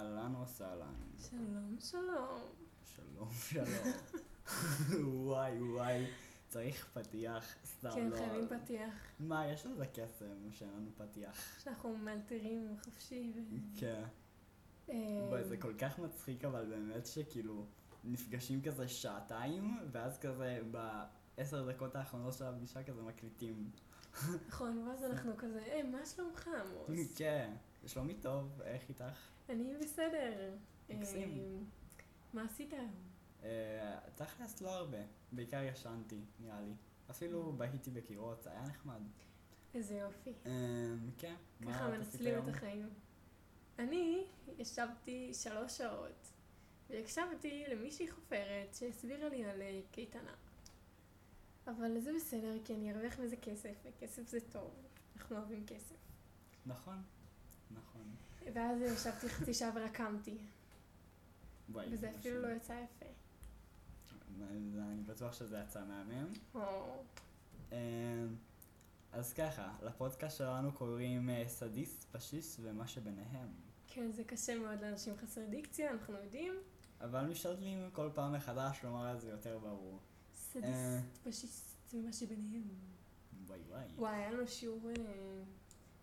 אהלן וסהלן. שלום, שלום. שלום, שלום. וואי, וואי. צריך פתיח, סתם כן, לא... חייבים פתיח. מה, יש לזה קסם שאין לנו פתיח. שאנחנו מאלתרים חופשי ו... כן. אה, וואי, זה כל כך מצחיק, אבל באמת שכאילו, נפגשים כזה שעתיים, ואז כזה בעשר דקות האחרונות של הפגישה כזה מקליטים. נכון, ואז אנחנו כזה, היי, מה שלומך, עמוס? כן. שלומי טוב, איך איתך? אני בסדר. מקסים. אה, מה עשית היום? אה, תכלס לא הרבה, בעיקר ישנתי, נראה לי. אפילו בהיתי בקירות, היה נחמד. איזה יופי. אה, כן, ככה מנצלים? את החיים. אני ישבתי שלוש שעות והקשבתי למישהי חופרת שהסבירה לי על קייטנה. אבל זה בסדר, כי אני ארוויח מזה כסף, וכסף זה טוב. אנחנו אוהבים כסף. נכון. ואז ישבתי חצי שעה ורקמתי, וזה זה אפילו. לא יצא יפה. אני בטוח שזה יצא מהמם. אה, אז ככה, לפודקאסט שלנו קוראים אה, סדיסט, פשיסט ומה שביניהם. כן, זה קשה מאוד לאנשים חסרי דיקציה, אנחנו יודעים. אבל משתדלים כל פעם מחדש לומר את זה יותר ברור. סדיסט, אה. פשיסט ומה שביניהם. וואי וואי. וואי, היה לנו שיעור אה,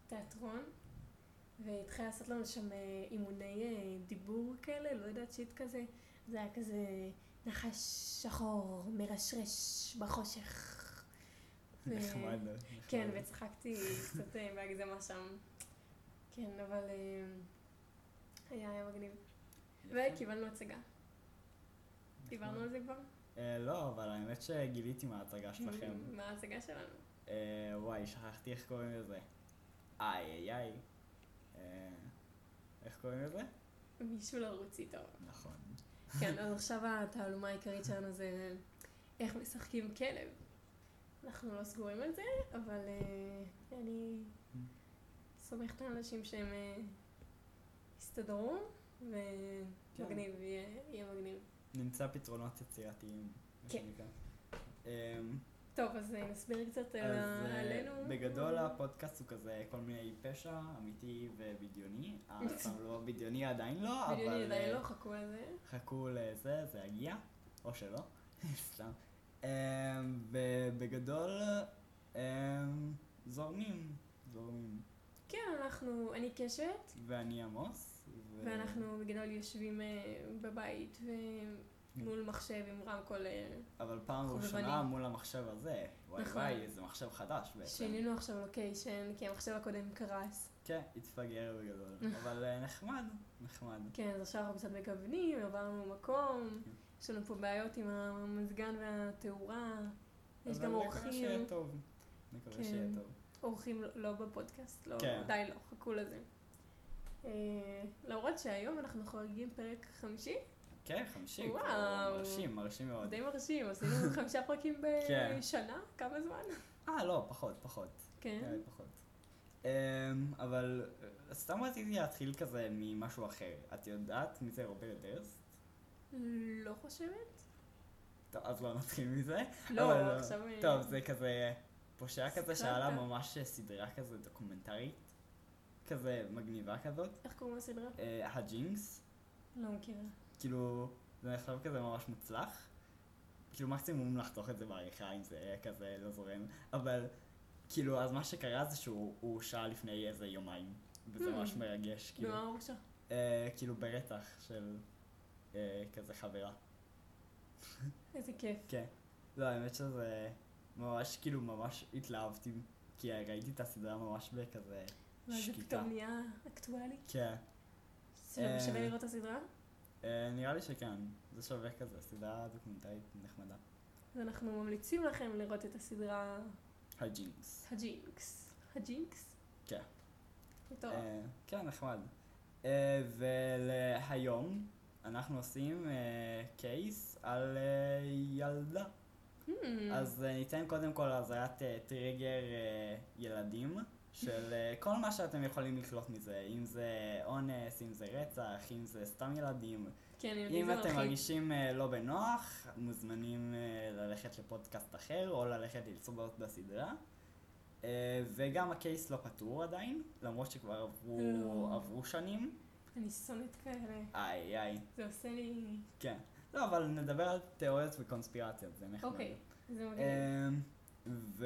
תיאטרון, והתחיל לעשות לנו שם אה, אימוני אה, דיבור כאלה, לא יודעת, שיט כזה. זה היה כזה נחש שחור, מרשרש בחושך. ו- נחמד. כן, וצחקתי קצת אה, בהגזמה שם. כן, אבל אה, היה היה מגניב. וקיבלנו הצגה. דיברנו על זה כבר? אה, לא, אבל האמת שגיליתי מה ההצגה שלכם. מה ההצגה שלנו? אה, וואי, שכחתי איך קוראים לזה. איי איי איי. איך קוראים לזה? מישהו לרוץ איתו. נכון. כן, אז עכשיו התעלומה העיקרית שלנו זה איך משחקים כלב. אנחנו לא סגורים על זה, אבל אה, אני סומכת על אנשים שהם אה, יסתדרו, ומגניב, יהיה יהיה מגניב. נמצא פתרונות יצירתיים. מה כן. שנקרא. אמ, טוב, אז אה, נסביר קצת על אז אה, עלינו. בגדול הפודקאסט הוא כזה כל מיני פשע, אמיתי ובדיוני. אה, סתם לא בדיוני עדיין לא, אבל... בדיוני עדיין אה, לא, חכו על זה. חכו לזה, זה יגיע, או שלא, סתם. ובגדול, זורמים, זורמים. כן, אנחנו, אני קשת, ואני עמוס. ו- ואנחנו בגדול יושבים אה, בבית ומול מחשב עם רמקול. אה, אבל פעם. ראשונה מול המחשב הזה. וואי נכון. וואי, זה מחשב חדש בעצם. שינינו עכשיו לוקיישן, כי המחשב הקודם קרס. כן, התפגר בגדול. אבל אה, נחמד, נחמד. כן, אז עכשיו אנחנו קצת מגוונים, עברנו מקום, כן. יש לנו פה בעיות עם המזגן והתאורה, יש אבל גם מקווה שיהיה אורחים, טוב. מקווה כן. שיהיה טוב. אורחים לא- לא בפודקאסט, לא, כן. די לא, חכו לזה. אה, למרות שהיום אנחנו חוגגים פרק חמישי, כן, חמישי. וואו. כבר מרשים, מרשים מאוד. די מרשים, עשינו חמישה פרקים כן. בשנה, כמה זמן? אה, לא, פחות, פחות. כן. לי פחות. אמ, אבל אה, סתם רציתי להתחיל כזה ממשהו אחר. את יודעת מי זה רוברט דרסט? לא חושבת? טוב, אז לא נתחיל מזה. לא, אבל עכשיו... אה, טוב, זה כזה פושע כזה סקרנת. שהיה לה ממש סדרה כזה דוקומנטרית. כזה מגניבה כזאת. איך קוראים לסדרה? אה, הג'ינקס. לא מכירה. כאילו, זה נחשב כזה ממש מוצלח. כאילו מקסימום לחתוך את זה בעריכה אם זה כזה לא זורם, אבל כאילו, אז מה שקרה זה שהוא הוא הורשע לפני איזה יומיים, וזה. ממש מרגש, כאילו, במה הוא הורשע? אה, כאילו ברצח של אה, כזה חברה. איזה כיף. כן. לא, האמת שזה ממש, כאילו, ממש התלהבתי, כי ראיתי את הסדרה ממש בכזה ואז זה. פתאום נהיה אקטואלי. כן. שווה אה, שווה לראות את הסדרה? אה, נראה לי שכן, זה שווה כזה, סדרה דוקומנטרית נחמדה. אז אנחנו ממליצים לכם לראות את הסדרה הג'ינקס. הג'ינקס. ה jinx? כן. טוב. אה, כן, נחמד. אה, ולהיום אנחנו עושים case על ילדה. אמ, אז ניתן קודם כל אזהרת טריגר ילדים, של אה, כל מה שאתם יכולים לקלוט מזה, אם זה אונס, אם זה רצח, אם זה סתם ילדים. כן, אם זה אתם. מרגישים אה, לא בנוח, מוזמנים אה, ללכת לפודקאסט אחר, או ללכת לצפות בסדרה. וגם הקייס לא פתור עדיין, למרות שכבר עברו, לא. עברו שנים. אני שונאת כאלה. איי איי, זה עושה לי... כן. לא, אבל נדבר על תיאוריות וקונספירציות, זה נחמד. אוקיי, זה מגניב.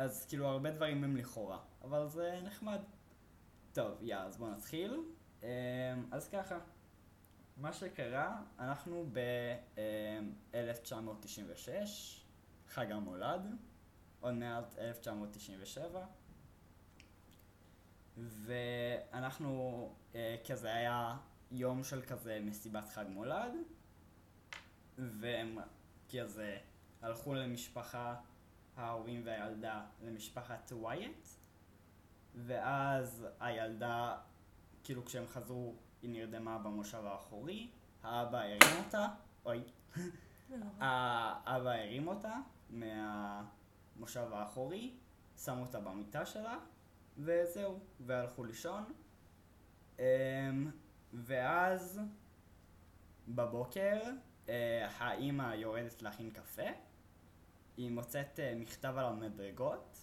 אמ. אז כאילו הרבה דברים הם לכאורה, אבל זה נחמד. טוב, יאללה, אז בואו נתחיל. אמ, אז ככה, מה שקרה, אנחנו ב-1996, חג המולד, עוד מעט 1997, ואנחנו, אה, כזה היה יום של כזה מסיבת חג מולד, והם כזה הלכו למשפחה, ההורים והילדה, למשפחת ווייט, ואז הילדה, כאילו כשהם חזרו, היא נרדמה במושב האחורי, האבא הרים אותה, אוי. האבא הרים אותה מהמושב האחורי, שם אותה במיטה שלה, וזהו, והלכו לישון. אמ, ואז בבוקר אה, האימא יורדת להכין קפה, היא מוצאת אה, מכתב על המדרגות,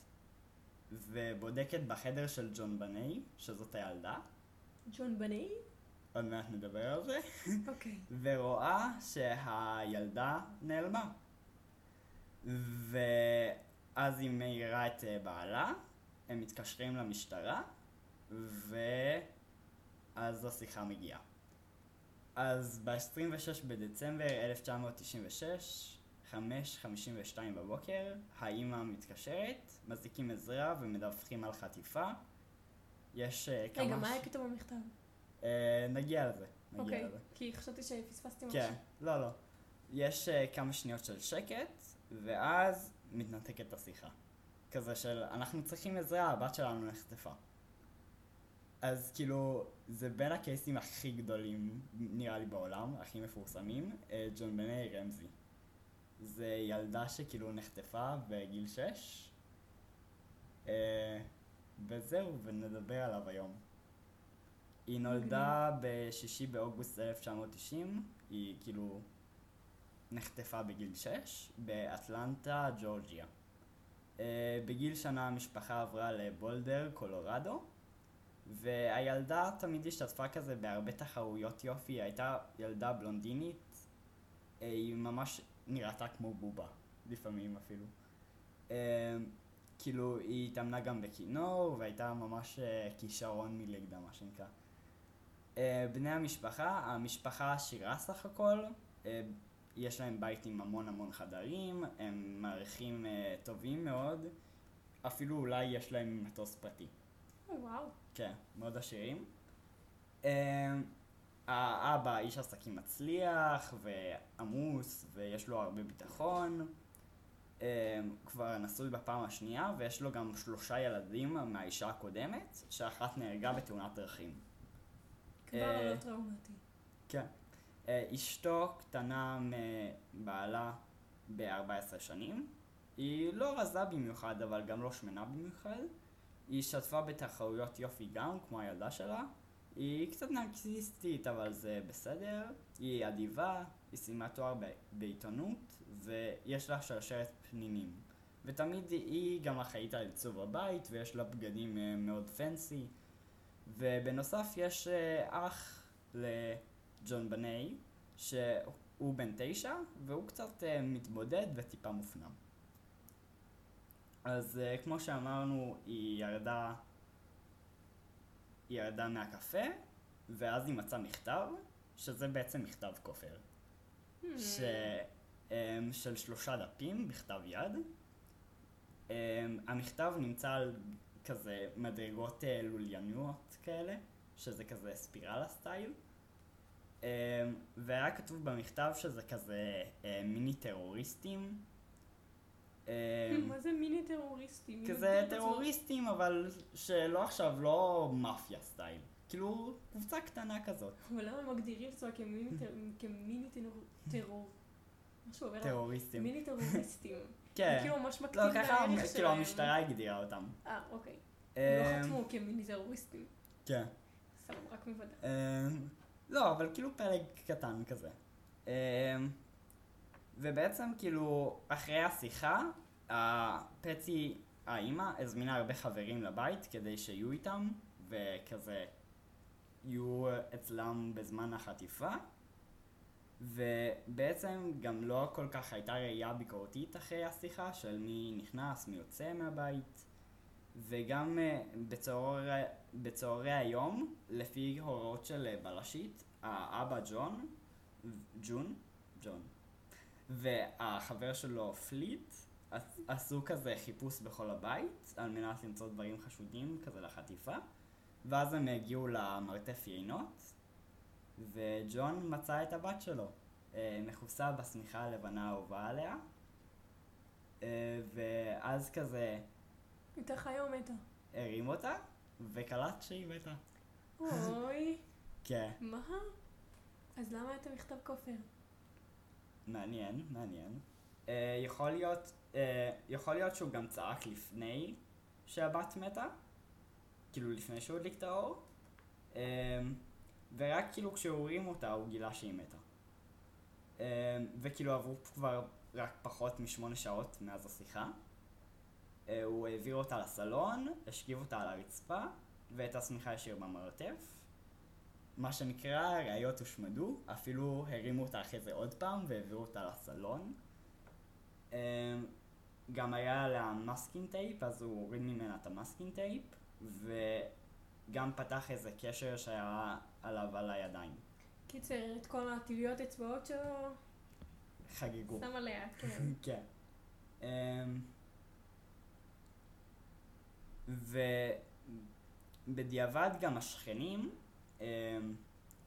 ובודקת בחדר של ג'ון בני, שזאת הילדה, ג'ון בני? עוד מעט נדבר על זה, אוקיי. ורואה שהילדה נעלמה. ואז היא מעירה את אה, בעלה, הם מתקשרים למשטרה, ואז השיחה מגיעה. אז ב-26 בדצמבר 1996, 5.52 בבוקר, האימא מתקשרת, מזעיקים עזרה ומדווחים על חטיפה. יש אה, כמה... רגע, מה ש- היה כתוב במכתב? אה, נגיע לזה. נגיע אוקיי, לזה. כי חשבתי שפספסתי משהו. כן, לא, לא. יש uh, כמה שניות של שקט, ואז מתנתקת השיחה. כזה של, אנחנו צריכים עזרה, הבת שלנו נחטפה. אז כאילו, זה בין הקייסים הכי גדולים, נראה לי בעולם, הכי מפורסמים, ג'ון בני רמזי. זה ילדה שכאילו נחטפה בגיל 6, אה, וזהו, ונדבר עליו היום. היא נולדה ב-6 באוגוסט 1990, היא כאילו נחטפה בגיל 6, באטלנטה, ג'ורג'יה. Uh, בגיל שנה המשפחה עברה לבולדר, קולורדו, והילדה תמיד השתתפה כזה בהרבה תחרויות יופי, היא הייתה ילדה בלונדינית, היא ממש נראתה כמו בובה, לפעמים אפילו. Uh, כאילו, היא התאמנה גם בכינור, והייתה ממש uh, כישרון מליגדה, מה שנקרא. בני המשפחה, המשפחה עשירה סך הכל, יש להם בית עם המון המון חדרים, הם מעריכים טובים מאוד, אפילו אולי יש להם מטוס פרטי. או, וואו. כן, מאוד עשירים. האבא איש עסקים מצליח ועמוס ויש לו הרבה ביטחון. Um, כבר נשוי בפעם השנייה ויש לו גם שלושה ילדים מהאישה הקודמת, שאחת נהרגה בתאונת דרכים. כבר אה, לא טראומטי. כן. אה, אשתו קטנה מבעלה ב-14 שנים. היא לא רזה במיוחד, אבל גם לא שמנה במיוחד. היא השתתפה בתחרויות יופי גם, כמו הילדה שלה. היא קצת נרקסיסטית, אבל זה בסדר. היא אדיבה, היא סיימה תואר בעיתונות, ויש לה שרשרת פנינים. ותמיד היא גם אחראית על עיצוב הבית, ויש לה בגדים אה, מאוד פנסי. ובנוסף יש אה, אח לג'ון בני, שהוא בן תשע, והוא קצת אה, מתבודד וטיפה מופנם. אז כמו שאמרנו, היא ירדה, היא ירדה מהקפה, ואז היא מצאה מכתב, שזה בעצם מכתב כופר. Hmm. ש... אמ, של שלושה דפים בכתב יד. אמ, המכתב נמצא על כזה מדרגות אה, לולייניות כאלה, שזה כזה ספירלה סטייל. אמ, והיה כתוב במכתב שזה כזה אה, מיני טרוריסטים. אמ, מה זה מיני טרוריסטים? כזה את? טרוריסטים, אבל שלא עכשיו, לא מאפיה סטייל. כאילו, קבוצה קטנה כזאת. אבל למה הם מגדירים את עצמם כמיני טר- כמיני טרור-? משהו עובר. טרוריסטים. מיני טרוריסטים. כן. כאילו ממש מקטין לא, את ככה, הערך כאילו שלהם. המשטרה הגדירה אותם. אה, אוקיי. אמ, הם לא חתמו כמיני טרוריסטים. כן. סתם, רק מוודא. אמ, לא, אבל כאילו פלג קטן כזה. ובעצם כאילו, אחרי השיחה, פצי, האימא, הזמינה הרבה חברים לבית כדי שיהיו איתם, וכזה יהיו אצלם בזמן החטיפה, ובעצם גם לא כל כך הייתה ראייה ביקורתית אחרי השיחה של מי נכנס, מי יוצא מהבית, וגם אה, בצהרי, בצהרי היום, לפי הוראות של אה, בלשית, האבא ג'ון, ג'ון, ג'ון, והחבר שלו פליט, עש- עשו כזה חיפוש בכל הבית, על מנת למצוא דברים חשודים כזה לחטיפה, ואז הם הגיעו למרתף יינות, וג'ון מצא את הבת שלו, אה, מכוסה בשמיכה הלבנה האהובה עליה, אה, ואז כזה יותר חיה או מתה? הרים אותה, וקלט שהיא מתה. אוי, כן, מה? אז למה את המכתב כופר? מעניין, מעניין. אה, יכול להיות, אה, יכול להיות שהוא גם צעק לפני שהבת מתה, כאילו לפני שהוא הדליק את האור, אה, ורק כאילו כשהוא הרים אותה הוא גילה שהיא מתה. אה, וכאילו עברו כבר רק פחות משמונה שעות מאז השיחה. אה, הוא העביר אותה לסלון, השכיב אותה על הרצפה, ואת השמיכה השאיר במרתף. מה שנקרא, ראיות הושמדו, אפילו הרימו אותה אחרי זה עוד פעם והעבירו אותה לסלון. אמ, גם היה לה masking tape, אז הוא הוריד ממנה את ה masking tape, וגם פתח איזה קשר שהיה עליו על הידיים. קיצר, את כל הטביעות אצבעות שלו, חגגו. שמה ליד, כן. כן. אמ, ובדיעבד גם השכנים, אמ,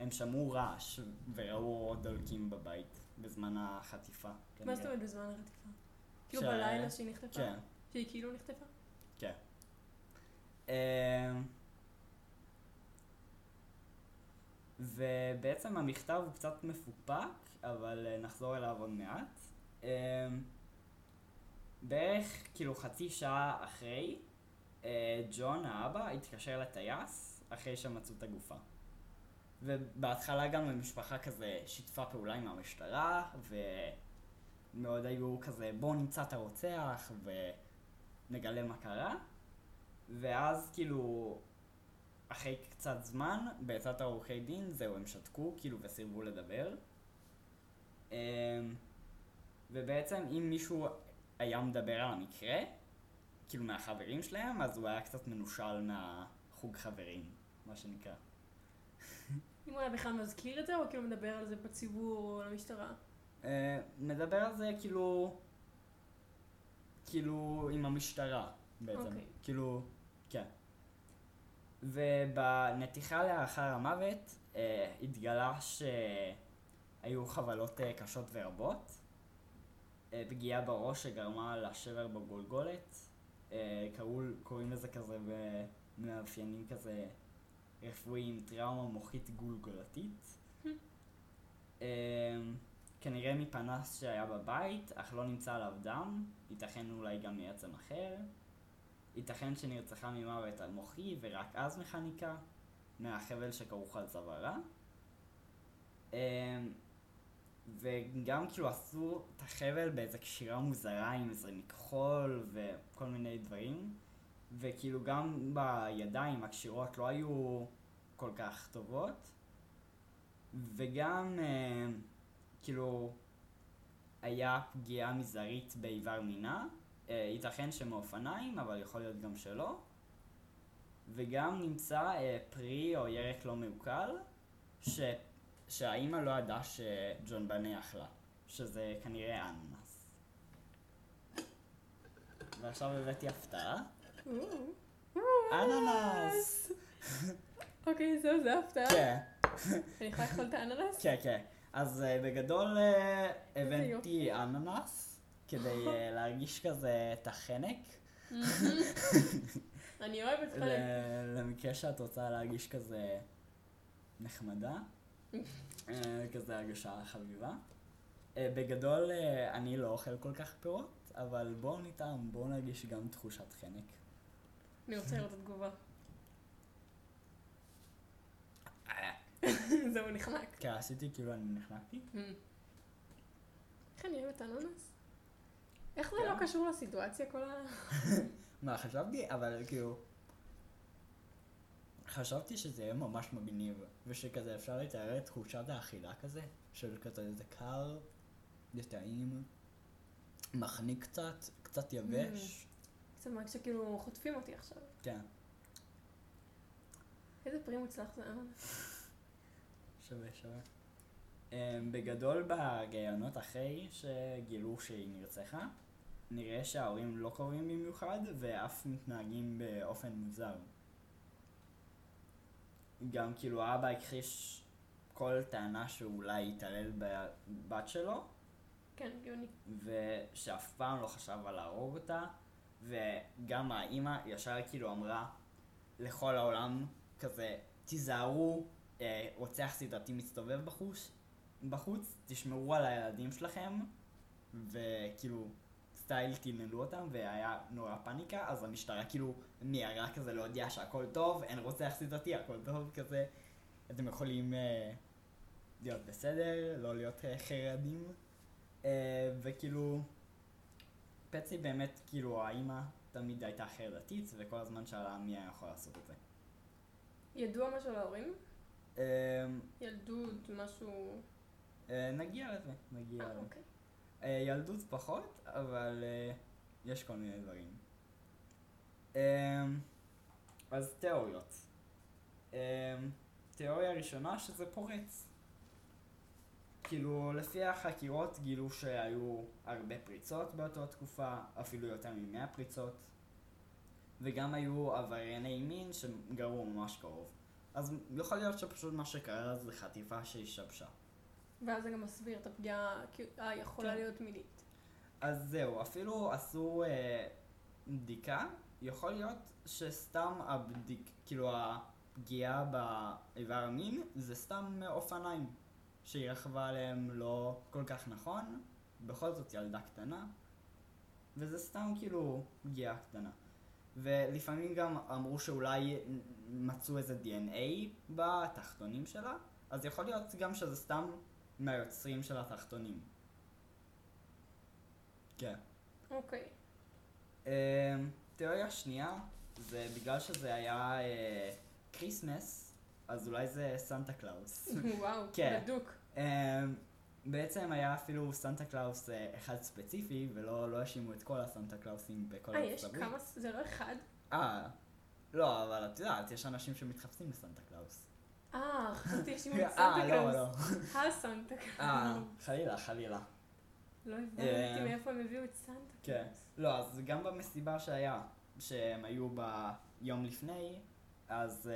הם שמעו רעש וראו עוד דולקים בבית בזמן החטיפה. מה. זאת אומרת בזמן החטיפה? כאילו בלילה שהיא נחטפה? כן, שהיא כאילו נחטפה? כן. אמ, ובעצם המכתב הוא קצת מפופק, אבל אה, נחזור אליו עוד מעט. אמ, בערך כאילו חצי שעה אחרי, אה, ג'ון האבא התקשר לטייס אחרי שמצאו את הגופה. ובהתחלה גם המשפחה כזה שיתפה פעולה עם המשטרה, ומאוד היו כזה בואו נמצא את הרוצח ונגלה מה קרה. ואז כאילו, אחרי קצת זמן, בעצת העורכי דין, זהו, הם שתקו, כאילו, וסירבו לדבר. אמ, ובעצם אם מישהו היה מדבר על המקרה, כאילו מהחברים שלהם, אז הוא היה קצת מנושל מהחוג חברים, מה שנקרא. אם הוא היה בכלל מזכיר את זה, או כאילו מדבר על זה בציבור או למשטרה? אה, מדבר על זה כאילו, כאילו עם המשטרה בעצם, אוקיי. כאילו, כן. ובנתיחה לאחר המוות אה, התגלה שהיו חבלות אה, קשות ורבות, אה, פגיעה בראש שגרמה לשבר בגולגולת, אה, קראו, קוראים לזה כזה במאפיינים כזה רפואיים טראומה מוחית גולגולתית. אה, כנראה מפנס שהיה בבית, אך לא נמצא עליו דם, ייתכן אולי גם מעצם אחר. ייתכן שנרצחה ממוות על מוחי ורק אז מחניקה, מהחבל שכרוך על צווארה. אמ, וגם כאילו עשו את החבל באיזה קשירה מוזרה עם איזה מכחול וכל מיני דברים. וכאילו גם בידיים הקשירות לא היו כל כך טובות. וגם אמ, כאילו היה פגיעה מזערית באיבר מינה, אה, ייתכן שמאופניים, אבל יכול להיות גם שלא. וגם נמצא אה, פרי או ירק לא מעוקל, ש... שהאימא לא ידעה שג'ון בנה אכלה, שזה כנראה אננס. ועכשיו הבאתי הפתעה. אננס! אוקיי, זהו, זה הפתעה. כן, אני יכולה לאכול את האננס? כן, כן. אז אה, בגדול אה. הבאתי אננס, כדי אה, להרגיש כזה את החנק. אני אוהבת חלק. ל- למקרה שאת רוצה להרגיש כזה נחמדה, כזה הרגשה חביבה. בגדול אני לא אוכל כל כך פירות, אבל בואו נטעם, בואו נרגיש גם תחושת חנק. אני רוצה לראות את התגובה. אה, זהו, נחנק. כן, עשיתי כאילו אני נחנקתי. איך אני אוהבת אננס? איך זה כן. לא קשור לסיטואציה כל ה... מה, חשבתי, אבל כאילו... חשבתי שזה יהיה ממש מגניב, ושכזה אפשר לתאר את תחושת האכילה כזה, של כזה זה קר, זה טעים, מחניק קצת, קצת יבש, קצת מרגיש שכאילו חוטפים אותי עכשיו. כן, איזה פרי מוצלח זה היה. שווה שווה. אמ, בגדול בגיונות אחרי שגילו שהיא נרצחה, נראה שההורים לא קרובים במיוחד ואף מתנהגים באופן מוזר. גם כאילו האבא הכחיש כל טענה שאולי התעלל בבת שלו, כן, הגיוני. ושאף פעם לא חשב על להרוג אותה, וגם האימא ישר כאילו אמרה לכל העולם כזה, תיזהרו, אה, רוצח סדרתי מסתובב בחוץ, בחוץ, תשמרו על הילדים שלכם, וכאילו, סטייל תנעלו אותם, והיה נורא פאניקה, אז המשטרה כאילו מיהרה כזה להודיע שהכל טוב, אין רוצח סדרתי, הכל טוב, כזה, אתם יכולים אה, להיות בסדר, לא להיות אה, חרדים, אה, וכאילו, פצי באמת, כאילו, האימא תמיד הייתה חרדתית, וכל הזמן שאלה מי היה יכול לעשות את זה. ידוע משהו להורים? אה, ילדות, משהו... אה, נגיע לזה, נגיע אה, לזה. אוקיי. אה, ילדות פחות, אבל יש כל מיני דברים. אה, אז תיאוריות. אה, תיאוריה ראשונה שזה פורץ. כאילו, לפי החקירות גילו שהיו הרבה פריצות באותה תקופה, אפילו יותר ממאה פריצות, וגם היו עברייני מין שגרו ממש קרוב. אז יכול להיות שפשוט מה שקרה זה חטיפה שהשתבשה. ואז זה גם מסביר את הפגיעה היכולה כן. להיות מינית. אז זהו, אפילו עשו אה, בדיקה, יכול להיות שסתם הבדיק, כאילו הפגיעה באיבר המין זה סתם אופניים שהיא רכבה עליהם לא כל כך נכון, בכל זאת ילדה קטנה, וזה סתם כאילו פגיעה קטנה. ולפעמים גם אמרו שאולי מצאו איזה DNA בתחתונים שלה, אז יכול להיות גם שזה סתם מהיוצרים של התחתונים. כן. אוקיי. אמ, תיאוריה שנייה, זה בגלל שזה היה כריסמס, אז אולי זה סנטה קלאוס. וואו, כן. בדוק. אמ, בעצם היה אפילו סנטה קלאוס אה, אחד ספציפי, ולא לא האשימו את כל הסנטה קלאוסים בכל אה, ארצות יש הברית. כמה, זה לא אחד? אה, לא, אבל את יודעת, יש אנשים שמתחפשים לסנטה קלאוס. אה, חשבתי יש עם אה, סנטה לא, קלאוס. לא. הסנטה אה, קלאוס. חלילה, חלילה. לא אה, הבנתי מאיפה הם הביאו את סנטה כן. קלאוס. לא, אז גם במסיבה שהיה, שהם היו ביום לפני, אז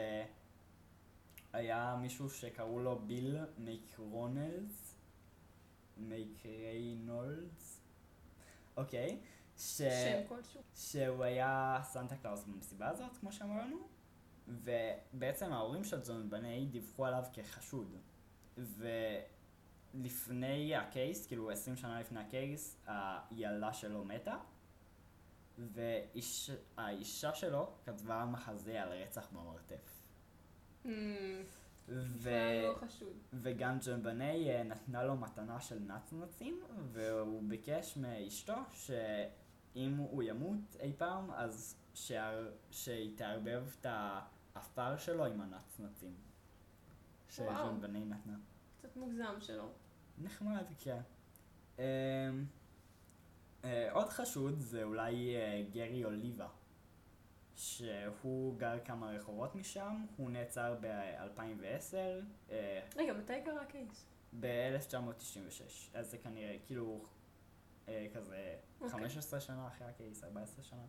היה מישהו שקראו לו ביל מקרונלס, מקריינולדס, אוקיי, ש... שם כלשהו. שהוא היה סנטה קלאוס במסיבה הזאת, כמו שאמרנו, ובעצם ההורים של ג'ונבנה דיווחו עליו כחשוד. ולפני ה case, כאילו 20 שנה לפני ה case, הילדה שלו מתה, והאישה שלו כתבה מחזה על רצח במרתף. ו... לא. וגם ג'ון בני אה, נתנה לו מתנה של נצנצים, והוא ביקש מאשתו שאם הוא ימות אי פעם, אז שה... שהיא תערבב את העפר שלו עם הנצנצים. בני נתנה. קצת מוגזם שלו. נחמד, כן. אמ, אה, עוד חשוד זה אולי אה, גרי אוליבה, שהוא גר כמה רחובות משם, הוא נעצר ב-2010, רגע, מתי קרה הקייס? ב-1996, אז זה כנראה כאילו אה, כזה אוקיי. 15 שנה אחרי הקייס, 14 שנה,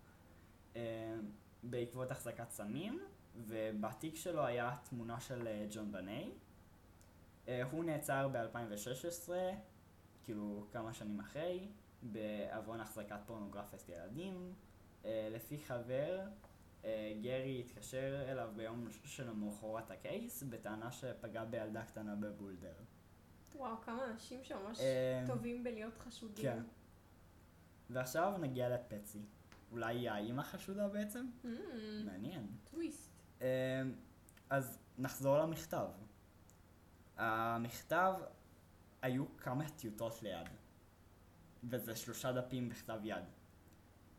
אה, בעקבות החזקת סמים, ובתיק שלו היה תמונה של אה, ג'ון בני. אה, הוא נעצר ב-2016, כאילו כמה שנים אחרי, בעוון החזקת פורנוגרפיית ילדים. אה, לפי חבר, אה, גרי התקשר אליו ביום שלמחרת הקייס, בטענה שפגע בילדה קטנה בבולדר. וואו, כמה אנשים שממש אה, טובים בלהיות חשודים. כן. ועכשיו נגיע לפצי. אולי היא האימא חשודה בעצם? אמ, מעניין. טוויסט. אמ, אז נחזור למכתב. המכתב, היו כמה טיוטות ליד. וזה שלושה דפים בכתב יד.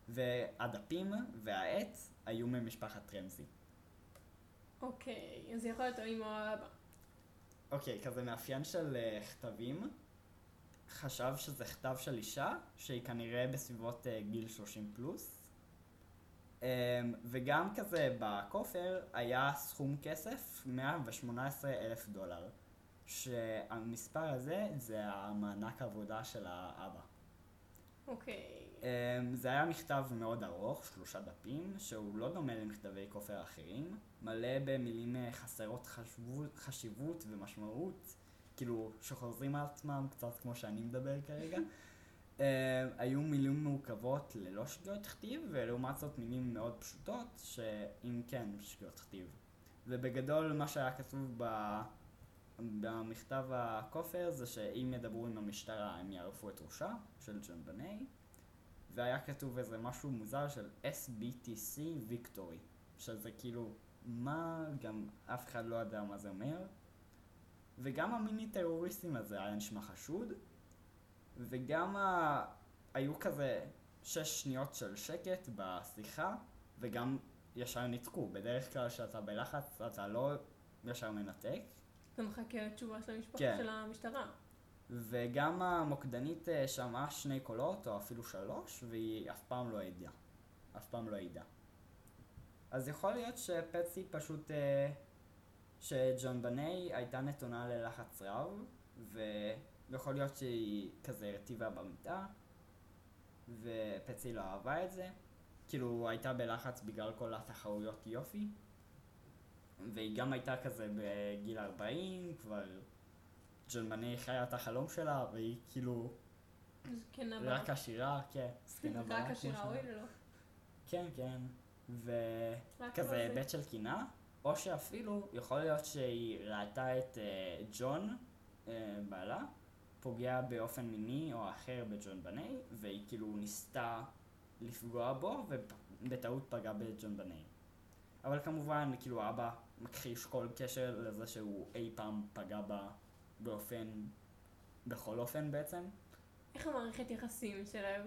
והדפים והעט היו ממשפחת רמזי. אוקיי, אז יכול להיות או אמא או אבא. אוקיי, כזה מאפיין של אה, כתבים, חשב שזה כתב של אישה, שהיא כנראה בסביבות אה, גיל 30 פלוס. אמ, וגם כזה בכופר היה סכום כסף, 118 אלף דולר. שהמספר הזה זה המענק עבודה של האבא. אוקיי. אמ, זה היה מכתב מאוד ארוך, שלושה דפים, שהוא לא דומה למכתבי כופר אחרים, מלא במילים אה, חסרות חשבות, חשיבות ומשמעות, כאילו שחוזרים על עצמם, קצת כמו שאני מדבר כרגע. אמ, היו מילים מורכבות ללא שגיאות כתיב, ולעומת זאת מילים מאוד פשוטות, שאם כן, שגיאות כתיב. ובגדול מה שהיה כתוב ב... במכתב הכופר זה שאם ידברו עם המשטרה הם יערפו את ראשה של ג'ון בני והיה כתוב איזה משהו מוזר של SBTC ויקטורי שזה כאילו מה גם אף אחד לא יודע מה זה אומר וגם המיני טרוריסטים הזה היה נשמע חשוד וגם ה... היו כזה שש שניות של שקט בשיחה וגם ישר ניתקו בדרך כלל כשאתה בלחץ אתה לא ישר מנתק אתה מחכה לתשובה של המשפחה כן. של המשטרה. וגם המוקדנית אה, שמעה שני קולות, או אפילו שלוש, והיא אף פעם לא העידה. אף פעם לא העידה. אז יכול להיות שפצי פשוט... אה, שג'ון בני הייתה נתונה ללחץ רב, ויכול להיות שהיא כזה הרטיבה במיטה, ופצי לא אהבה את זה. כאילו, הייתה בלחץ בגלל כל התחרויות יופי. והיא גם הייתה כזה בגיל 40, כבר ג'ון בני חיה את החלום שלה, והיא כאילו זקנה בה. רק עשירה, כן, זקנה בה, רק שאומרים. אוי לא. כן, כן. וכזה לא. היבט של קינה, או שאפילו יכול להיות שהיא ראתה את אה, ג'ון, אה, בעלה, פוגע באופן מיני או אחר בג'ון בני, והיא כאילו ניסתה לפגוע בו, ובטעות פגעה בג'ון בני. אבל כמובן, כאילו האבא מכחיש כל קשר לזה שהוא אי פעם פגע בה באופן, בכל אופן בעצם. איך המערכת יחסים שלהם?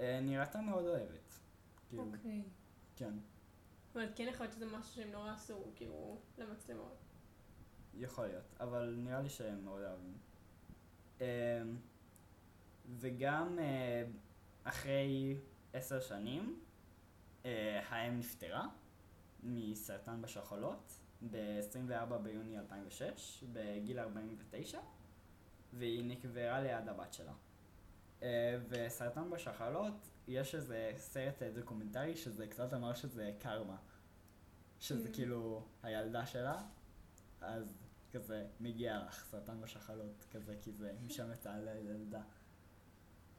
אה, נראתה מאוד אוהבת. כאילו, אוקיי. כן. אבל כן יכול להיות שזה משהו שהם נורא עשו, כאילו, למצלמות. יכול להיות, אבל נראה לי שהם מאוד אוהבים. אמ, וגם אה, אחרי עשר שנים, אה, האם נפטרה מסרטן בשחלות ב-24 ביוני 2006, בגיל 49, והיא נקברה ליד הבת שלה. אה, וסרטן בשחלות, יש איזה סרט אה, דוקומנטרי שזה קצת אמר שזה קרמה. שזה Mm. כאילו הילדה שלה, אז כזה מגיע לך סרטן בשחלות, כזה כי זה משם יצא לילדה.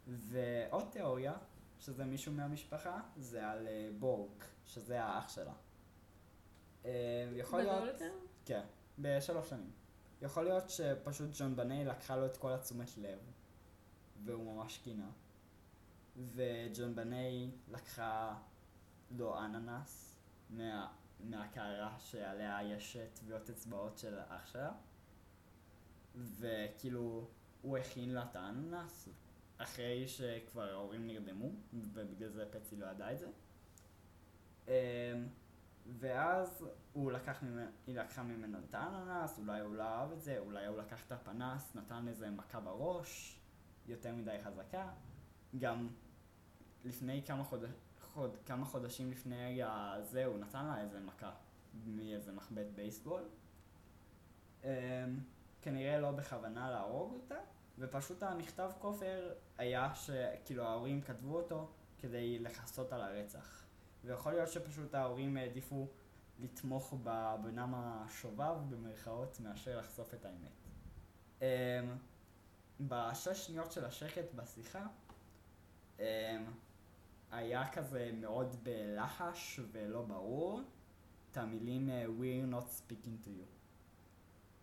ועוד תיאוריה, שזה מישהו מהמשפחה, זה על אה, בורק, שזה האח שלה. אה, יכול גדול להיות... יותר? כן, בשלוש שנים. יכול להיות שפשוט ג'ון בני לקחה לו את כל התשומת לב, והוא ממש קינה. וג'ון בני לקחה לו אננס מה, מהקערה שעליה יש טביעות אצבעות של אח שלה, וכאילו הוא הכין לה את האננס אחרי שכבר ההורים נרדמו, ובגלל זה פצי לא ידע את זה. ואז הוא לקח ממנו, היא לקחה ממנו את האננס, אולי הוא לא אהב את זה, אולי הוא לקח את הפנס, נתן איזה מכה בראש, יותר מדי חזקה. גם לפני כמה, חוד... חוד... כמה חודשים לפני הזה, הוא נתן לה איזה מכה מאיזה מחבט בייסבול. אמ, כנראה לא בכוונה להרוג אותה, ופשוט המכתב כופר היה שכאילו ההורים כתבו אותו כדי לכסות על הרצח. ויכול להיות שפשוט ההורים העדיפו לתמוך בבנם השובב במרכאות מאשר לחשוף את האמת. אמ, בשש שניות של השקט בשיחה אמ, היה כזה מאוד בלחש ולא ברור את המילים אה, We're not speaking to you.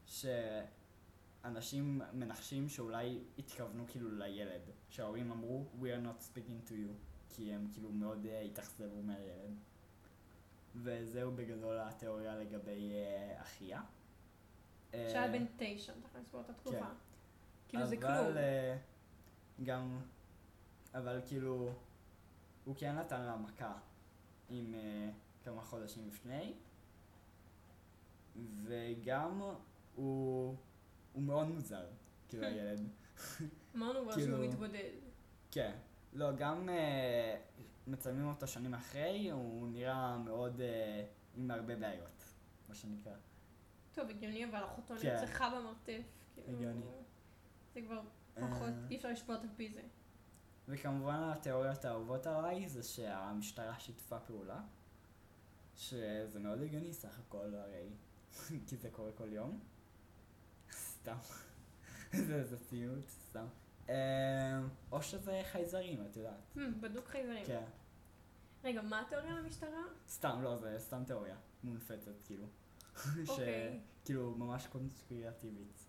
שאנשים מנחשים שאולי התכוונו כאילו לילד. שההורים אמרו We're not speaking to you. כי הם כאילו מאוד אה, התאכזבו מהילד. וזהו בגדול התיאוריה לגבי אה, אחיה. שהיה אה, בן תשע, תכלס באותה תקופה. כן. כאילו זה אבל, כלום. אה, גם, אבל כאילו, הוא כן נתן לה מכה עם כמה חודשים לפני, וגם הוא, הוא מאוד מוזר, כאילו הילד. אמרנו כבר כאילו- שהוא מתבודד. כן. לא, גם אה, מצלמים אותו שנים אחרי, הוא נראה מאוד אה, עם הרבה בעיות, מה שנקרא. טוב, הגיוני, אבל אחותו כן. נרצחה במרתף. כאילו, הגיוני. זה כבר אה, פחות, אי אפשר לשפוט על פי זה. וכמובן התיאוריות האהובות עליי זה שהמשטרה שיתפה פעולה, שזה מאוד הגיוני סך הכל הרי, כי זה קורה כל יום. סתם. זה זה ציוט, סתם. אה, או שזה חייזרים, את יודעת. Hmm, בדוק חייזרים. כן. רגע, מה התיאוריה למשטרה? סתם, לא, זה סתם תיאוריה. מונפצת, כאילו. אוקיי. שכאילו, ממש קונספירטיבית.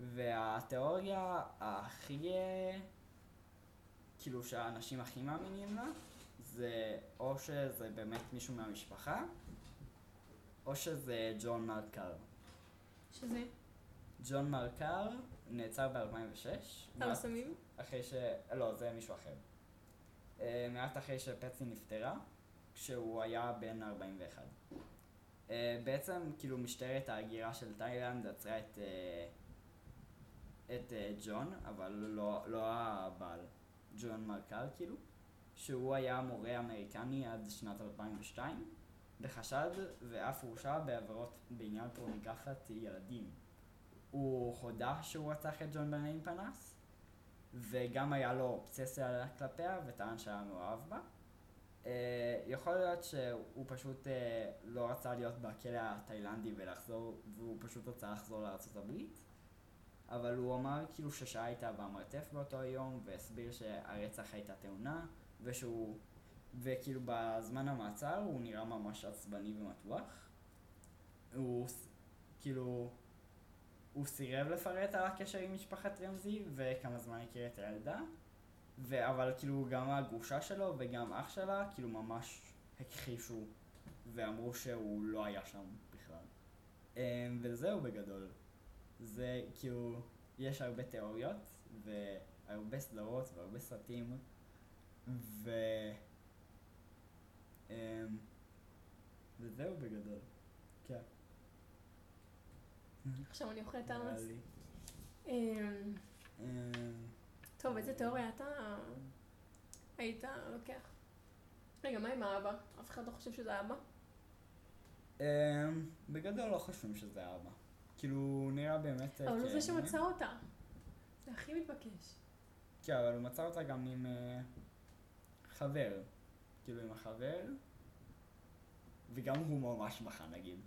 והתיאוריה הכי... כאילו, שהאנשים הכי מאמינים לה, זה או שזה באמת מישהו מהמשפחה, או שזה ג'ון מרקר. שזה? ג'ון מרקר נעצר ב-2006. על הסמים? אחרי ש... לא, זה מישהו אחר. אה, מעט אחרי שפצי נפטרה, כשהוא היה בן 41. אה, בעצם, כאילו, משטרת ההגירה של תאילנד עצרה את, אה, את ג'ון, אבל לא, לא הבעל, ג'ון מרקל, כאילו, שהוא היה מורה אמריקני עד שנת 2002, בחשד, ואף הורשע בעבירות בעניין פורנוגרפיית ילדים. הוא הודה שהוא רצח את ג'ון בנאים פנס, וגם היה לו אובססיה כלפיה וטען שהיה מאוהב בה. Uh, יכול להיות שהוא פשוט uh, לא רצה להיות בכלא התאילנדי ולחזור, והוא פשוט רצה לחזור הברית. אבל הוא אמר כאילו ששעה הייתה במרתף באותו יום, והסביר שהרצח הייתה תאונה, ושהוא... וכאילו בזמן המעצר הוא נראה ממש עצבני ומתוח. הוא כאילו... הוא סירב לפרט על הקשר עם משפחת רמזי וכמה זמן הכיר את הילדה. ו- אבל כאילו גם הגרושה שלו וגם אח שלה כאילו ממש הכחישו ואמרו שהוא לא היה שם בכלל. אמ, וזהו בגדול. זה כאילו, יש הרבה תיאוריות והרבה סדרות והרבה סרטים ו... אמ, וזהו בגדול. כן. עכשיו אני אוכלת. לי. אמ, טוב, איזה תיאוריה אתה היית לוקח? רגע, מה עם האבא? אף אחד לא חושב שזה אבא? אמ, בגדול לא חושבים שזה אבא. כאילו, נראה באמת... אה, אבל הוא כן, זה שמצא אותה. זה הכי מתבקש. כן, אבל הוא מצא אותה גם עם אה, חבר. כאילו, עם החבר. וגם הוא ממש בכה, נגיד.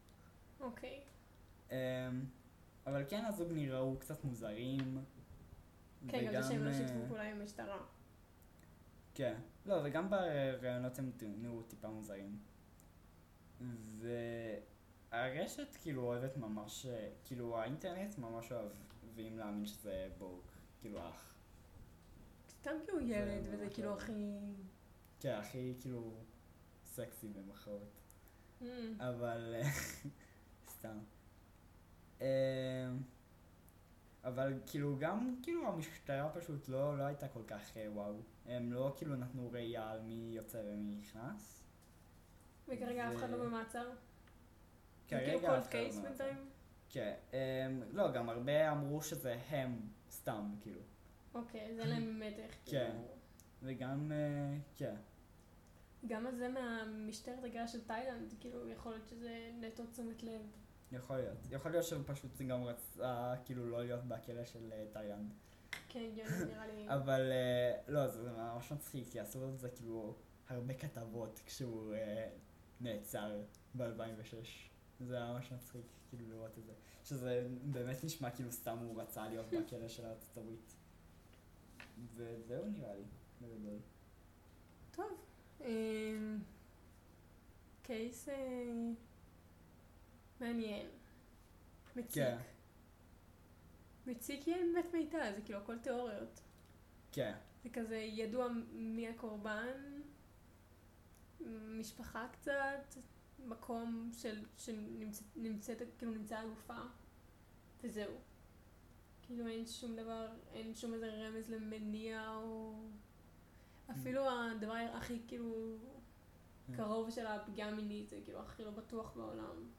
אוקיי. אמ, אבל כן, הזוג נראו קצת מוזרים. כן, גם זה שהם לא אה, שיתפו פעולה עם המשטרה. כן. לא, וגם בראיונות הם נראו טיפה מוזרים. והרשת כאילו אוהבת ממש, אה, כאילו האינטרנט ממש אוהבים להאמין שזה בורג, כאילו אח. סתם כי הוא ילד, זה וזה כאילו לא- הכי... כן, הכי כאילו סקסי במחאות. אמ, אבל אה, סתם. אמ, אבל כאילו גם כאילו המשטרה פשוט לא, לא הייתה כל כך אה, וואו. הם לא כאילו נתנו ראייה על מי יוצא ומי נכנס. וכרגע אף אחד לא במעצר? זה כרגע כאילו אף אחד לא מעצר. בינתיים? כן, אמ, לא, גם הרבה אמרו שזה הם סתם, כאילו. אוקיי, אין להם מתח. כן. כאילו. וגם, אה, כן. גם הזה מהמשטרת הגירה של תאילנד, כאילו, יכול להיות שזה נטו תשומת לב. יכול להיות. יכול להיות שהוא פשוט גם רצה כאילו לא להיות בכלא של אה, תאילנד. כן, הגיוני, נראה לי. אבל אה, לא, זה ממש מצחיק, כי עשו את זה כאילו הרבה כתבות כשהוא אה, נעצר ב-2006. זה היה ממש מצחיק, כאילו לראות את זה. שזה באמת נשמע כאילו סתם הוא רצה להיות בכלא של ארצות הברית. וזהו נראה לי, בגדול. טוב. אמ, קייס מעניין. מציק. כן. מציק כי אין באמת מידע, זה כאילו הכל תיאוריות. כן, זה כזה ידוע מי הקורבן, משפחה קצת, מקום של, שנמצאת, נמצאת, כאילו נמצאה הגופה, וזהו. כאילו אין שום דבר, אין שום איזה רמז למניע או... אפילו הדבר הכי כאילו Mm. קרוב של הפגיעה המינית זה כאילו הכי לא בטוח בעולם.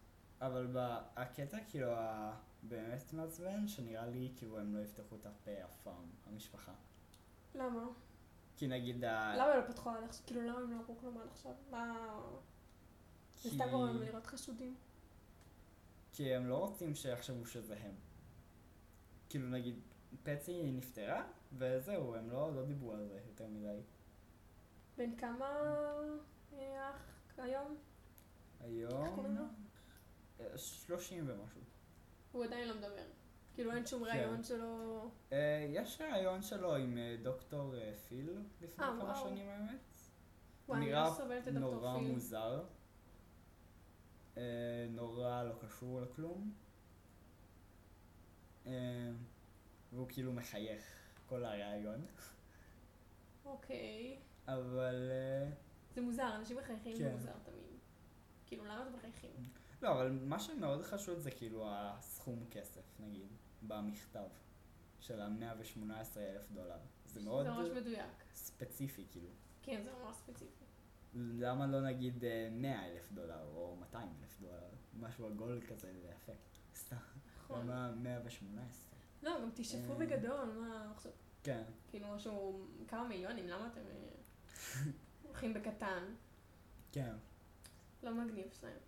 אבל הקטע כאילו הבאמת מעצבן, שנראה לי כאילו הם לא יפתחו את הפה אף פעם, המשפחה. למה? כי נגיד ה... למה לא פתחו עד עכשיו? כאילו, למה הם לא אמרו כלום עד עכשיו? מה... זה סתם גורם לראות חשודים. כי הם לא רוצים שיחשבו שזה הם. כאילו נגיד, פצי נפטרה, וזהו, הם לא, לא דיברו על זה יותר מדי. בן כמה אה, אח היום? היום... איך קוראים לו? אה, שלושים ומשהו. הוא עדיין לא מדבר. כאילו, אין שום כן. ראיון שלו... אה, יש ראיון שלו עם אה, דוקטור אה, פיל לפני כמה. שנים האמת. אני נראה לא נורא. מוזר. נורא לא קשור לכלום. והוא כאילו מחייך כל הראיון. אוקיי. אבל... זה מוזר, אנשים מחייכים זה כן. מוזר תמיד. כאילו, למה אתם מחייכים? לא, אבל מה שמאוד חשוב זה כאילו הסכום כסף, נגיד, במכתב של ה-118 אלף דולר. זה מאוד זה ממש מדויק. ספציפי, כאילו. כן, זה ממש ספציפי. למה לא נגיד אה, 100 אלף דולר או 200 אלף דולר? משהו עגול כזה, זה יפה. סתם. נכון. למה 118? לא, גם תשאפו אה. בגדול, מה עכשיו? כן. כאילו משהו, כמה מיליונים, למה אתם אה, הולכים בקטן? כן. לא מגניב שלהם.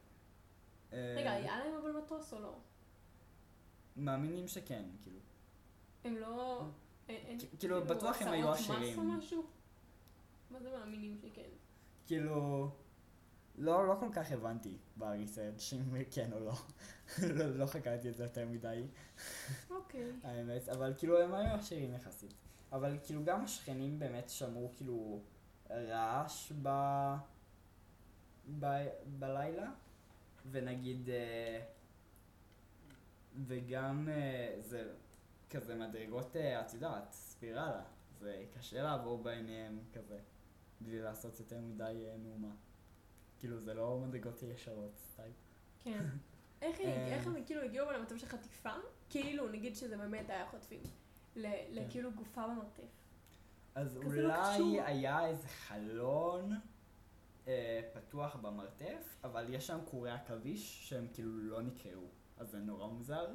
אה, רגע, היה להם אבל מטוס או לא? מאמינים שכן, כאילו. הם לא... אין- אין- כ- כאילו, בטוח הם היו מס עשירים. או משהו? מה זה מאמינים שכן? כאילו, לא, לא כל כך הבנתי בריסרצ' אם כן או לא. לא, לא חקרתי את זה יותר מדי, אוקיי. האמת, אבל כאילו הם היו עשירים יחסית. אבל כאילו גם השכנים באמת שמעו כאילו רעש ב... ב... בלילה, ונגיד, אה, וגם אה, זה כזה מדרגות, אה, את יודעת, ספירלה, זה קשה לעבור ביניהם כזה, בלי לעשות יותר מדי מהומה. כאילו זה לא מדרגות ישרות, סטייל. כן. איך. איך הם כאילו הגיעו למצב של חטיפה? כאילו, נגיד שזה באמת היה חוטפים. ל- לכאילו גופה במרתף. אז לא אולי קשור. היה איזה חלון אה, פתוח במרתף, אבל יש שם קורי עכביש שהם כאילו לא נקראו, אז זה נורא מוזר.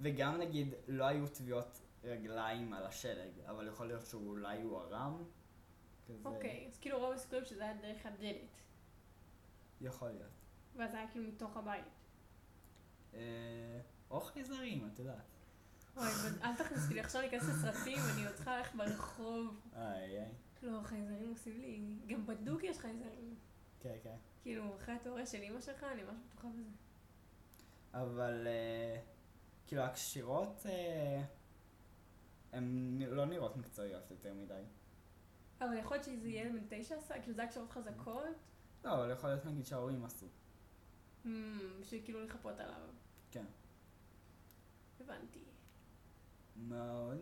וגם נגיד לא היו טביעות רגליים על השלג, אבל יכול להיות שאולי הוא ערם. כזה. אוקיי, אז כאילו רוב הסיכויים שזה היה דרך הדלת. יכול להיות. ואז היה כאילו מתוך הבית. אה, או חייזרים, את יודעת. אוי, אל תכניס אותי עכשיו להיכנס לסרטים, אני עוד צריכה ללכת ברחוב. איי איי. לא, חייזרים עושים לי... גם בדוק יש חייזרים. כן, כן. כאילו, אחרי התיאוריה של אמא שלך, אני ממש בטוחה בזה. אבל אה, כאילו הקשירות, אה, הן לא נראות מקצועיות יותר מדי. אבל יכול להיות שזה ילד בן תשע עשה, כאילו זה היה קשרות חזקות, לא, אבל יכול להיות נגיד שההורים עשו. Hmm, בשביל כאילו לחפות עליו. כן. הבנתי. מאוד.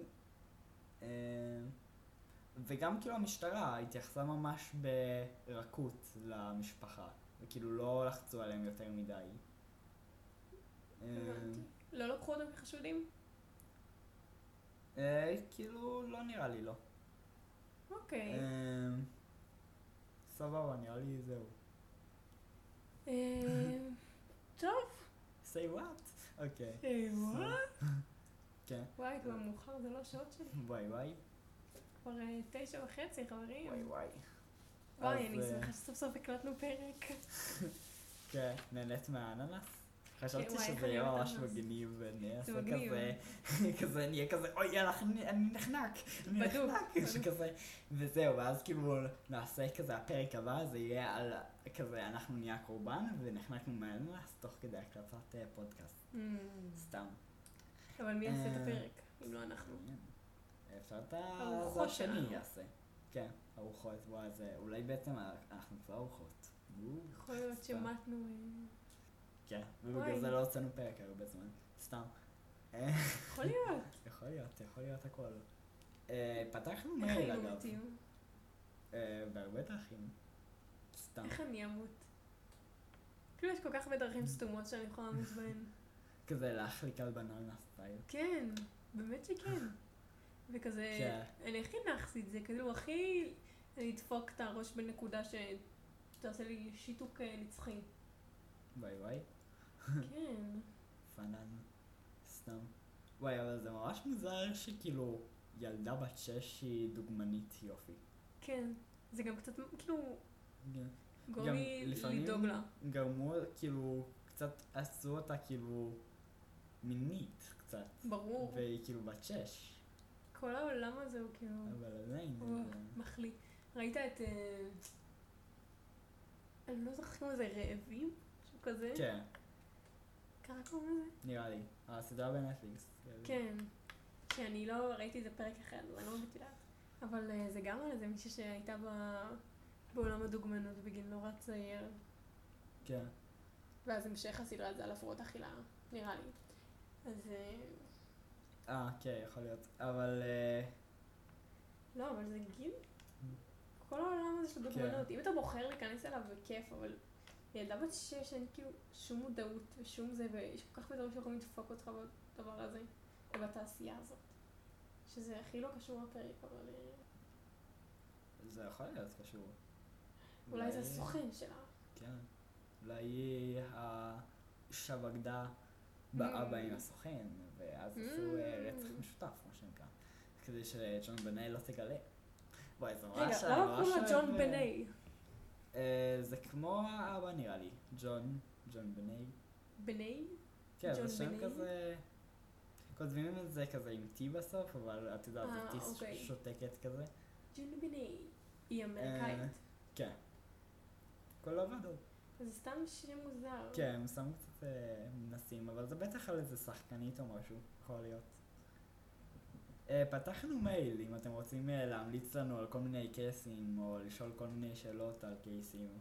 וגם כאילו המשטרה התייחסה ממש ברכות למשפחה, וכאילו לא לחצו עליהם יותר מדי. אה. לא לקחו אותם כחשודים? אה, כאילו, לא נראה לי לא. אוקיי. אה, סבבה, נראה לי זהו. טוב. say what? אוקיי. אה, what? כן. וואי, כבר מאוחר, זה לא השעות שלי. וואי וואי. כבר אה, תשע וחצי, חברים. וואי וואי. וואי, אני אה, שמחה שסוף סוף הקלטנו פרק. כן, נהנית מהאננס? חשבתי איך שזה יהיה ממש. מגניב ונעשה. כזה, כזה נהיה כזה, אוי אני נחנק, אני נחנק. שכזה, וזהו, ואז כאילו נעשה כזה, הפרק הבא זה יהיה על כזה, אנחנו נהיה קורבן ונחנקנו מהאננס תוך כדי הקלטת אה, פודקאסט, Hmm, סתם. אבל מי יעשה את הפרק, אם לא אנחנו? אפשר את השני שלנו. יעשה. כן, ארוחות, וואי, זה, אולי בעצם אנחנו כבר ארוחות. יכול להיות. שמטנו... אה, כן, ובגלל. זה לא הוצאנו פרק הרבה זמן, סתם. יכול להיות. יכול להיות, יכול להיות הכל. אה, פתחנו איך מייל היינו אגב, מתים? אה, בהרבה דרכים. סתם. איך אני אמות? כאילו יש כל כך הרבה דרכים סתומות שאני יכולה לעמוד בהן. כזה להחליק על בננה סטייל. כן, באמת שכן. וכזה, כן. אני הכי נאחסי את זה, כאילו הכי לדפוק את הראש בנקודה שתעשה לי שיתוק אה, נצחי. וואי וואי. כן. פאנן. סתם. וואי, אבל זה ממש מוזר שכאילו ילדה בת שש היא דוגמנית יופי. כן. זה גם קצת, כאילו, כן. גורם לי לדאוג לה. גרמו, כאילו, קצת עשו אותה כאילו מינית קצת. ברור. והיא כאילו בת שש. כל העולם הזה הוא כאילו... אבל עדיין. הוא זה- מחליא. ראית את... אה, אני לא זוכרת קוראים לזה, רעבים? משהו כזה? כן, ככה קוראים לזה? נראה לי. הסדרה בנטפליקס. כן. שאני לא ראיתי איזה פרק אחד, אני לא יודעת. אבל אה, זה גם על איזה מישהי שהייתה בעולם הדוגמנות בגיל נורא צעיר. כן. ואז המשך הסדרה זה על הפרעות אכילה, נראה לי. אז... אה, כן, יכול להיות. אבל... אה, לא, אבל זה גיל... כל העולם הזה של כן. דוגמנות, אם אתה בוחר להיכנס אליו בכיף, אבל ילדה בת שש אין כאילו שום מודעות ושום זה, ויש כל כך הרבה דברים שיכולים לדפוק אותך בדבר הזה, ובתעשייה הזאת. שזה הכי לא קשור לפרק, אבל אה, זה יכול להיות קשור. אולי זה הסוכן שלה. כן. אולי היא השבגדה באבא עם הסוכן, ואז עשו אה, Mm. רצח משותף, מה שנקרא. כדי שג'ון בני לא תגלה. וואי, זה ממש... רגע, למה קוראים לו ג'ון אה, בני? אה, זה כמו האבא נראה לי. ג'ון, ג'ון בני. בני? כן, זה שם? כזה... כותבים את זה כזה עם T בסוף, אבל את יודעת, זה T אוקיי. שותקת כזה. ג'ון בני. היא אמריקאית. כן. כל עבודות. זה סתם שם מוזר. כן, הם שמו קצת אה, מנסים, אבל זה בטח על איזה שחקנית או משהו, יכול להיות. אה, פתחנו מייל, אם אתם רוצים אה, להמליץ לנו על כל מיני קייסים, או לשאול כל מיני שאלות על קייסים.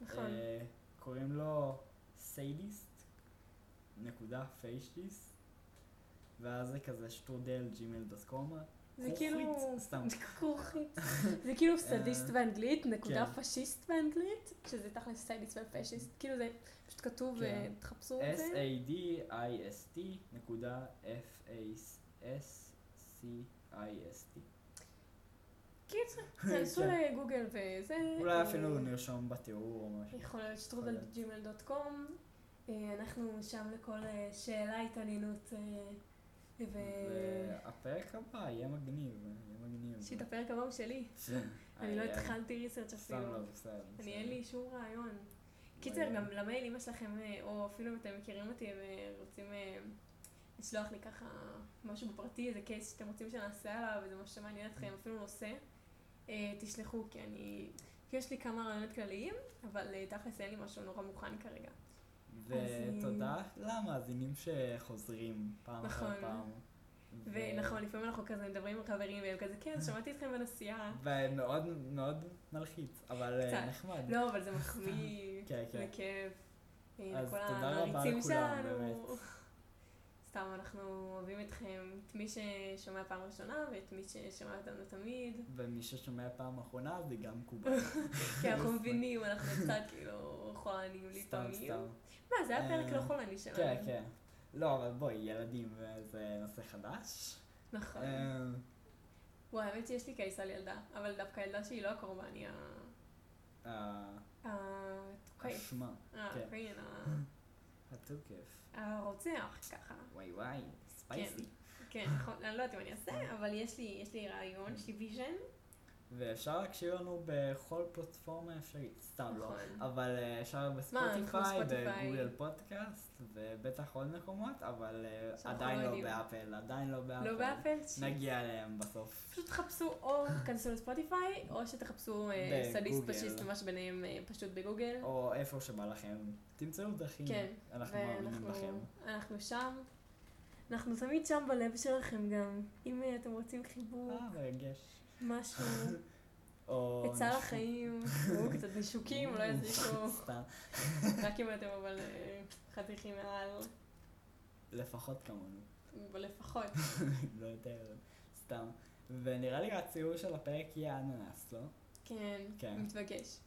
נכון. אה, קוראים לו סיידיסט, נקודה פיישטיסט, ואז זה כזה שטרודל ג'ימל קום. זה כאילו... סתם. כרוכית. זה כאילו סדיסט אה, באנגלית, נקודה כן. פשיסט באנגלית, שזה תכלס סדיסט ופשיסט. כאילו זה פשוט כתוב כן. ותחפשו את זה. S-A-D-I-S-T נקודה F-A-S-C-I-S-T. קיצר, תנסו כן. לגוגל וזה. אולי אה, אפילו נרשום בתיאור או משהו. יכול להיות. שטרודל דוט קום. אנחנו שם לכל אה, שאלה, התעניינות. אה, ו... והפרק הבא יהיה מגניב, יהיה מגניב. שיט, הפרק הבא הוא שלי. אני לא. התחלתי ריסרצ' סתם אפילו. לא, בסדר. אני. אין לי שום רעיון. קיצר, וואי. גם למייל אמא שלכם, אה, או אפילו אם אתם מכירים אותי ורוצים אה, לשלוח לי ככה משהו בפרטי, איזה קייס שאתם רוצים שנעשה עליו, איזה משהו שמעניין אתכם, אפילו נושא, אה, תשלחו, כי אני... יש לי כמה רעיונות כלליים, אבל אה, תכלס אין לי משהו נורא מוכן כרגע. ותודה למאזינים שחוזרים פעם אחר נכון. פעם. ו- ונכון, לפעמים אנחנו כזה מדברים עם חברים, והם כזה, כן, שמעתי אתכם בנסיעה. ומאוד מאוד מלחיץ, אבל אה. נחמד. לא, אבל זה מחמיא, כן, זה כן. כיף. אה, אז תודה רבה לכולם. באמת. סתם, אנחנו אוהבים אתכם, את מי ששומע פעם ראשונה ואת מי ששומע אותנו תמיד. ומי ששומע פעם אחרונה זה גם מקובל. כי אנחנו מבינים, אנחנו קצת כאילו חולניים סתם, לפעמים. סתם. מה, זה היה פרק אה, לא חולני שלנו. כן, כן. לא, אבל בואי, ילדים זה נושא חדש. נכון. אה, וואי, האמת שיש לי case על ילדה, אבל דווקא ילדה שהיא לא הקורבן, היא ה... האשמה, אה, כן. כן, ה- התוקף. הרוצח, ככה. וואי וואי, spicy. כן, נכון, אני לא יודעת אם אני אעשה, אבל יש לי רעיון, יש לי vision. ואפשר להקשיב לנו בכל פלטפורמה אפשרית, סתם לא. נכון. אבל אה, אפשר בספוטיפיי. בגוגל פודקאסט, ובטח עוד מקומות, אבל אה, עדיין לא לא. באפל, עדיין לא באפל. לא באפל? נגיע אליהם בסוף. פשוט תחפשו או תכנסו לספוטיפיי, או שתחפשו אה, סדיסט. פשיסט ומה שביניהם אה, פשוט בגוגל. או איפה שבא לכם, תמצאו דרכים. כן, אנחנו מאמינים לכם. ואנחנו אנחנו שם. אנחנו תמיד שם בלב שלכם גם. אם אתם רוצים חיבור, אה, מרגש. משהו, או... עצה לחיים, או קצת נישוקים, לא יזיקו. סתם. רק אם אתם אבל אה, חתיכים מעל, לפחות כמונו. אבל לפחות. לא יותר. סתם. ונראה לי הציור של הפרק יהיה אננס, לא? כן, כן. מתבקש,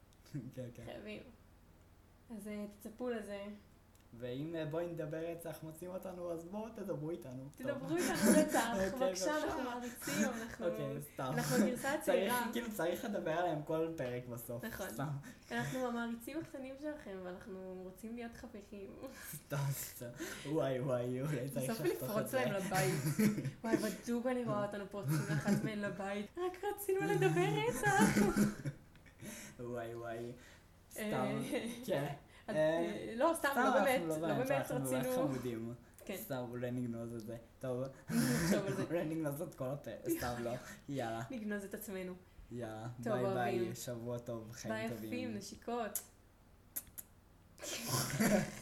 כן, כן. חייבים. אז אה, תצפו לזה. ואם אה, בואי נדבר רצח מוצאים אותנו, אז בואו תדברו איתנו. תדברו איתנו רצח, אוקיי, בבקשה. אנחנו מעריצים, אנחנו... אוקיי, סתם. אנחנו הגרסה צריך, הצעירה. כאילו צריך לדבר עליהם כל פרק בסוף. נכון. אנחנו המעריצים הקטנים שלכם, ואנחנו רוצים להיות חברים. סתם, סתם. וואי וואי, אולי צריך בסוף לחתוך את לפרוץ זה. להם לבית. וואי, בדוק אני רואה אותנו פורצים לאחת מהן לבית. רק רצינו לדבר רצח. וואי וואי. סתם, אה, כן. אה, אה, לא, סתם, לא אנחנו באמת, לא באמת אנחנו באמת רצינו... חמודים. כן. סתם, אולי נגנוז את זה. טוב. אולי נגנוז את כל הפרק. סתם לא. יאללה, נגנוז את עצמנו. יאללה. ביי ביי. שבוע טוב, ביי חיים טובים. יפים, נשיקות.